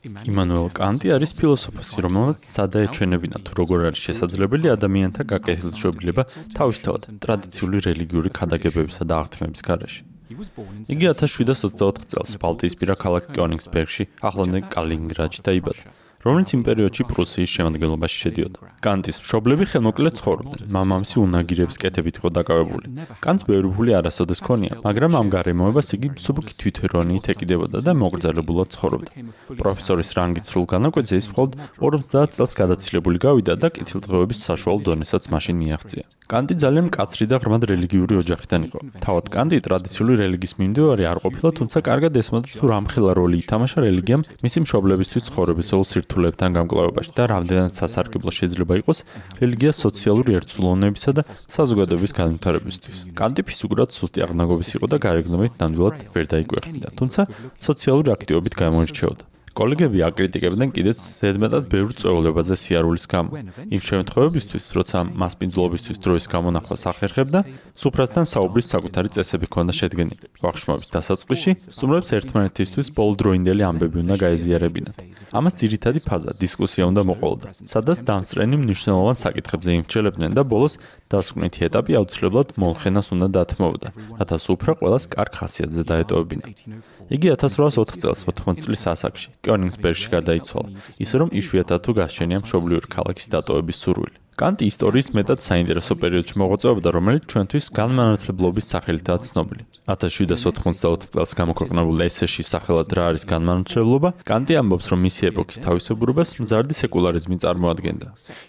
იმანუელ კანტი არის ფილოსოფოსი, რომელსაც სადაეჩვენებინა თუ როგორ არის შესაძლებელი ადამიანთა გაკეთილშობილება თავისთავად ტრადიციული რელიგიური ქადაგებებისა და აღთქმების გარეშე. იგი 1724 წელს ბალტიისპირა ქალაქ კიონინგსბერგში, ახლანდელ კალინინგრადში დაიბადა. რომელიც იმ პერიოდში პრუსიის შემადგენლობაში შედიოდა. კანტის მშობლები ხელმოკლედ ცხოვრობდნენ. მამამისი უნაგირების კეთებით იყო დაკავებული. კანტს ბევრი ფული არასოდეს ქონია, მაგრამ ამ გარემოებას იგი მსუბუქი თვითერონით ეკიდებოდა და მოგრძალებულად ცხოვრობდა. პროფესორის რანგით სრულ განაკვეთზე ის მხოლოდ 50 წელს გადაცილებული გავიდა და კეთილდღეობის საშუალო დონესაც მაშინ მიაღწია. კანტი ძალიან მკაცრი და ღრმად რელიგიური ოჯახიდან იყო. თავად კანტი ტრადიციული რელიგიის მიმდევარი არ ყოფილა, თუმცა კარგად ესმოდა თუ რამხელა როლი ითამაშა რელიგიამ მისი მშობლებისთვის ცხოვრებისეულ სირთულებთან გამკლავებაში და რამდენად სასარგებლო შეიძლება იყოს რელიგია სოციალური ერთსულოვნებისა და საზოგადოების განვითარებისთვის. კანტი ფიზიკურად სუსტი აღნაგობის იყო და გარეგნობით ნამდვილად ვერ დაიკვეხნიდა, თუმცა სოციალური აქტივობით გამოირჩეოდა. კოლეგები აკრიტიკებდნენ კიდეც ზედმეტად ბევრ წვეულებაზე სიარულის გამო. იმ შემთხვევებისთვის, როცა მასპინძლობისთვის დროის გამონახვას ახერხებდა, სუფრასთან საუბრის საკუთარი წესები ჰქონდა შედგენილი. ვახშმობის დასაწყისში, სტუმრებს ერთმანეთისთვის პოლდროინდელი ამბები უნდა გაეზიარებინათ. ამას ძირითადი ფაზა დისკუსია უნდა მოყოლოდა, სადაც დამსწრენი მნიშვნელოვან საკითხებზე იმჩელებდნენ და ბოლოს დასკვნითი ეტაპი აუცილებლად მომხენას უნდა დათმოვდა, რათა სუფრა ყოველას კარგ ხასიათზე დაეტოვებინა. იგი 1804 წელს 80 წლის ასაკში კიონინგსბერგში გარდაიცვალა, ისე რომ იშვიათად თუ გასჩენია მშობლიური ქალაქის დატოვების სურვილი. კანტი ისტორიის მეტად საინტერესო პერიოდში მოღვაწეობდა, რომელიც ჩვენთვის განმანათლებლობის სახელითაა ცნობილი. 1794 წელს გამოქვეყნებულ ესეში სახელად რა არის განმანათლებლობა, კანტი ამბობს, რომ მისი ეპოქის თავისებურებას მზარდი სეკულარიზმი წარმოადგენდა.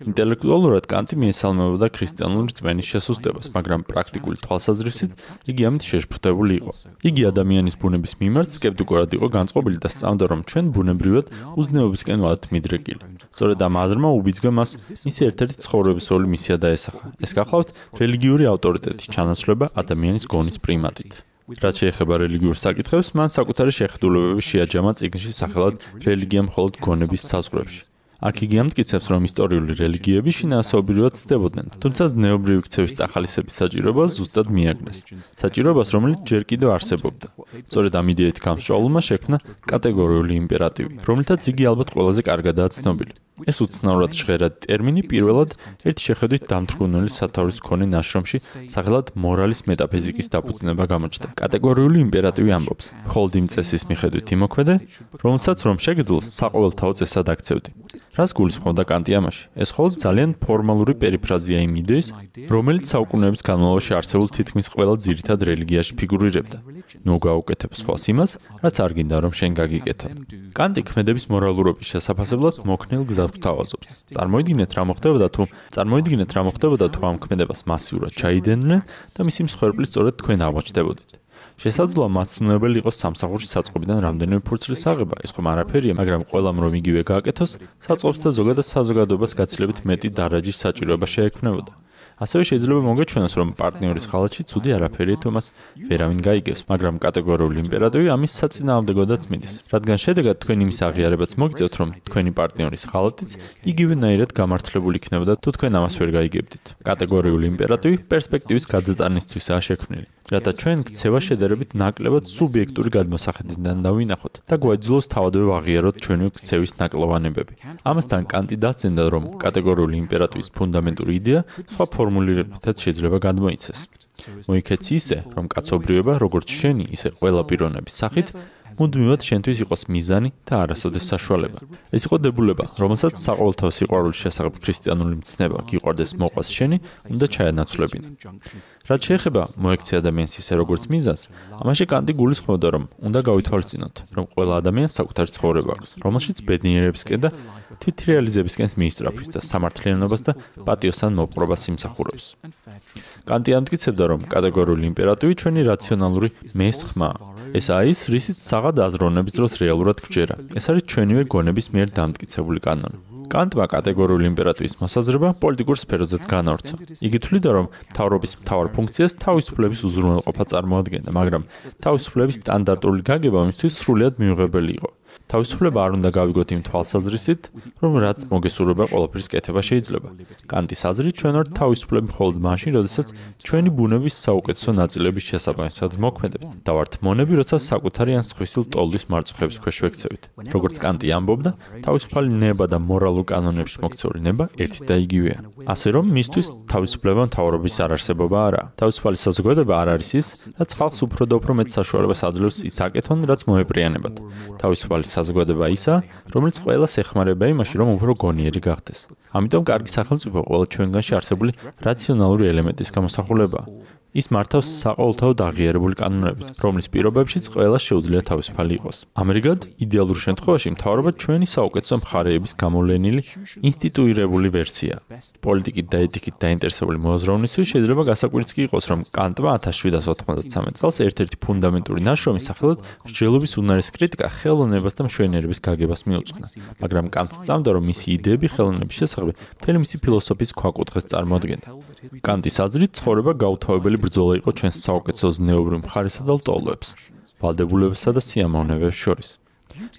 ინტელექტუალურად კანტი მიესალმებოდა ქრისტიანული რწმენის შესუსტებას, მაგრამ პრაქტიკული თვალსაზრისით იგი ამით შეშფოთებული იყო. იგი ადამიანის ბუნების მიმართ სკეპტიკურად იყო განწყობილი და სწამდა, რომ ჩვენ ბუნებრივად უზნეობისკენ ვართ მიდრეკილი. სწორედ ამ აზრმა უბიძგა მას მისი ერთ-ერთი ცხოვრებისეული მისია დაესახა. ეს გახლავთ რელიგიური ავტორიტეტის ჩანაცვლება ადამიანის გონის პრიმატით. რაც შეეხება რელიგიურ საკითხებს, მან საკუთარი შეხედულებები შეაჯამა წიგნში სახელად რელიგია მხოლოდ გონების საზღვრებში. აქ იგი ამტკიცებს, რომ ისტორიული რელიგიები შინაასაობრივად ცდებოდნენ, თუმცა ზნეობრივი ქცევის წახალისების საჭიროებას ზუსტად მიაგნეს. საჭიროებას, რომელიც ჯერ კიდევ არსებობდა. სწორედ ამ იდეით გამსჭვალულმა შექმნა კატეგორიული იმპერატივი, რომლითაც იგი ალბათ ყველაზე კარგადაა ცნობილი. ეს უცნაურად ჟღერად ტერმინი პირველად ერთ შეხედვით დამთრგუნელი სათავის მქონე ნაშრომში სახელად მორალის მეტაფიზიკის დაფუძნება გამოჩნდა. კატეგორიული იმპერატივი ამბობს: მხოლოდ იმ წესის მიხედვით იმოქმედე, რომელსაც რომ შეგძლოს საყოველთაო წესად აქცევდი. რას გულისხმობდა კანტი ამაში? ეს მხოლოდ ძალიან ფორმალური პერიფრაზია იმ იდეის, რომელიც საუკუნეების განმავლობაში არსებულ თითქმის ყველა ძირითად რელიგიაში ფიგურირებდა. ნუ გაუკეთებ სხვას იმას, რაც არ გინდა რომ შენ გაგიკეთო. კანტი ქმედების მორალურობის შესაფასებლად მოქნილ გზას გვთავაზობს. წარმოიდგინეთ რა მოხდებოდა თუ წარმოიდგინეთ რა მოხდებოდა თუ ამ ქმედებას მასიურად ჩაიდენდნენ და მისი მსხვერპლი სწორედ თქვენ აღმოჩნდებოდით. შესაძლოა მასწავლებელი იყოს სამსახურში საწყობიდან რამდენიმე ფურცლის აღება, ეს ხომ არაფერია, მაგრამ ყველამ რომ იგივე გააკეთოს, საწყობს და ზოგადად საზოგადოებას გაცილებით მეტი დარაჯის საჭიროება შეექმნებოდა. ასევე შეიძლება მოგეჩვენოს, რომ პარტნიორის ხალხში ცუდი არაფერია თუ მას ვერავინ გაიგებს, მაგრამ კატეგორიული იმპერატორი ამის საწინააღმდეგოდაც მიდის. რადგან შედეგად თქვენ იმის აღიარებაც მოგიწევთ, რომ თქვენი პარტნიორის ხალხიც იგივენაირად გამართლებული იქნებოდა თუ თქვენ ამას ვერ გაიგებდით. კატეგორიული იმპერატორი პერსპექტივის გადაწანისთვისაა შექმნილი. რათა ჩვენ ქცევა შედარებით ნაკლებად სუბიექტური გადმოსახედიდან დავინახოთ და გვაძლოს თავადვე ვაღიაროთ ჩვენი ქცევის ნაკლოვანებები. ამასთან კანტი დასცენდა, რომ კატეგორიული იმპერატორის ფუნდამენტური იდეა სხვა ფორმულირებითაც შეიძლება გადმოიცეს. მოიქეცი ისე, რომ კაცობრიობა, როგორც შენი, ისე ყველა პიროვნების სახით მუდმივად შენთვის იყოს მიზანი და არასოდეს საშუალება. ეს იყო დებულება, რომელსაც საყოველთაო სიყვარულის შესახებ ქრისტიანული მცნება გიყვარდეს მოყვას შენი, უნდა ჩაენაცვლებინა. რაც შეეხება მოექცე ადამიანს ისე როგორც მიზანს, ამაში კანტი გულისხმობდა, რომ უნდა გავითვალისწინოთ, რომ ყველა ადამიანს საკუთარი ცხოვრება აქვს, რომელშიც ბედნიერებისკენ და თითრეალიზებისკენ მიისწრაფვის და სამართლიანობას და პატიოსან მოპყრობას იმსახურებს. კანტი ამტკიცებდა, რომ კატეგორიული იმპერატივი ჩვენი რაციონალური მესხმაა. ეს არის რისიც საღად აზროვნების დროს რეალურად გჯერა. ეს არის ჩვენივე გონების მიერ დამტკიცებული კანონი. კანტმა კატეგორიული იმპერატივის მოსაზრება პოლიტიკურ სფეროზეც განავრცო. იგი თვლიდა, რომ თავრობის მთავარ ფუნქციას თავისუფლების უზრუნველყოფა წარმოადგენდა, მაგრამ თავისუფლების სტანდარტული გაგება მისთვის სრულად მიუღებელი იყო. თავისუფლება არ უნდა გავიგოთ იმ თვალსაზრისით, რომ რაც მოგესურვება ყველაფრის კეთება შეიძლება. კანტის აზრით, ჩვენ ვართ თავისუფლები მხოლოდ მაშინ, როდესაც ჩვენი ბუნების საუკეთესო ნაწილების შესაბამისად მოქმედებთ და ვართ მონები, როცა საკუთარი ან სხვისი ლტოლვის მარწუხების ქვეშ ვექცევით. როგორც კანტი ამბობდა, თავისუფალი ნება და მორალურ კანონებში მოქცეული ნება ერთი და იგივეა. ასე რომ, მისთვის თავისუფლება მთავრობის არარსებობა არა. თავისუფალი საზოგადოება არ არის ის, რაც ხალხს უფრო და უფრო მეტ საშუალებას აძლევს ის აკეთონ, რაც მოეპრიანებათ. თავისუფალი საზოგადოება ისა, რომელიც ყველას ეხმარება იმაში, რომ უფრო გონიერი გახდეს. ამიტომ კარგი სახელმწიფო ყველა ჩვენგანში არსებული რაციონალური ელემენტის გამოსახულებაა. ის მართავს საყოველთაოდ აღიარებული კანონებით, რომლის პირობებშიც ყველა შეუძლია თავისუფალი იყოს. ამერიკად, იდეალურ შემთხვევაში, მთავრობა ჩვენი საუკეთესო მხარეების გამოვლენილი ინსტიტუირებული ვერსია. პოლიტიკით და ეთიკით დაინტერესებული მოაზროვნისთვის შეიძლება გასაკვირიც კი იყოს, რომ კანტმა 1793 წელს ერთ-ერთი ფუნდამენტური ნაშრომის სახელად მსჯელობის უნარის კრიტიკა ხელოვნებას და მშვენიერების გაგებას მიუძღვნა. მაგრამ კანტს წამდა, რომ მისი იდეები ხელოვნების შესახებ მთელი მისი ფილოსოფიის ქვაკუთხედს წარმოადგენდა. კანტის აზრით, ცხოვრება გაუთავებელი ბრძოლა იყო ჩვენს საუკეთესო ზნეობრივ მხარესა და ლტოლვებს, ვალდებულებებსა და სიამოვნებებს შორის.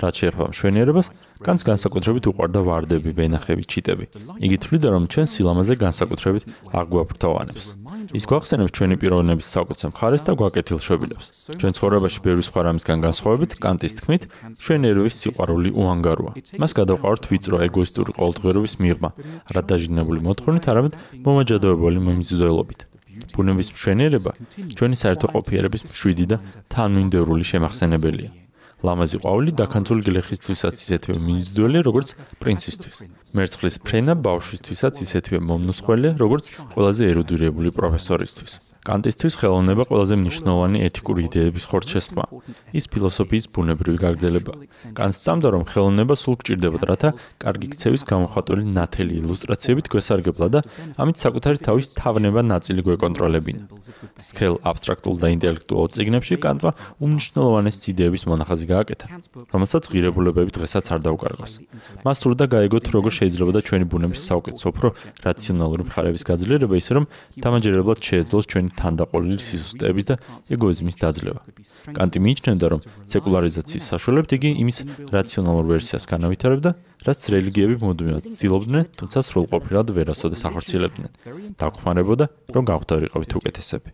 რაც შეეხება მშვენიერებას, განს განსაკუთრებით უყვარდა ვარდები, ვენახები, ჩიტები. იგი თვლიდა, რომ ჩვენ სილამაზე განსაკუთრებით აღვაფრთოვანებს. ის გვახსენებს ჩვენი პიროვნების საუკეთესო მხარეს და გვაკეთილშობილებს. ჩვენ ცხოვრებაში ბევრი სხვა რამისგან განსხვავებით, კანტის თქმით, მშვენიერების სიყვარული უანგაროა. მას გადაყვართ ვიწრო ეგოისტური ყოველდღიურობის მიღმა, არა დაჟინებული მოთხოვნით, არამედ მომაჯადოებელი მომიზიდველობით. ბუნების მშვენიერება ჩვენი საერთო ყოფიერების მშვიდი და თანმიმდევრული შემახსენებელია. ლამაზი ყვავილი დაქანწული გლეხისთვისაც ისეთივე მინძდველი, როგორც პრინცისთვის. მერცხლის ფრენა ბავშვისთვისაც ისეთივე მომნუსხველია, როგორც ყველაზე ერუდირებული პროფესორისთვის. კანტისთვის ხელოვნება ყველაზე მნიშვნელოვანი ეთიკური იდეების ხორცშესხმა. ის ფილოსოფიის ბუნებრივი გაგრძელება. კანტს წამდა, რომ ხელოვნება სულ გჭირდებოდა, რათა კარგი ქცევის გამოხატული ნათელი ილუსტრაციებით გვესარგებლა და ამით საკუთარი თავის თავნება ნაწილი გვეკონტროლებინა. სქელ აბსტრაქტულ და ინტელექტუალურ წიგნებში კანტმა უმნიშვნელოვანესი იდეების მონახაზი გააკეთა, რომელსაც ღირებულებები დღესაც არ დაუკარგავს. მას სურდა გაეგოთ, როგორ შეიძლება და ჩვენი ბუნების საუკეთესო უფრო რაციონალური მხარეების გაძლიერება, ისე რომ დამაჯერებლად შეეძლოს ჩვენი თანდაყოლილი სისუსტეების და ეგოიზმის დაძლევა. კანტი მიიჩნევდა, რომ სეკულარიზაციის საშუალებით იგი იმის რაციონალურ ვერსიას განავითარებდა, რაც რელიგიები მუდმივად ცდილობდნენ, თუმცა სრულყოფილად ვერასოდეს ახორციელებდნენ. დაგხმარებოდა, რომ გავხდარიყავით უკეთესები.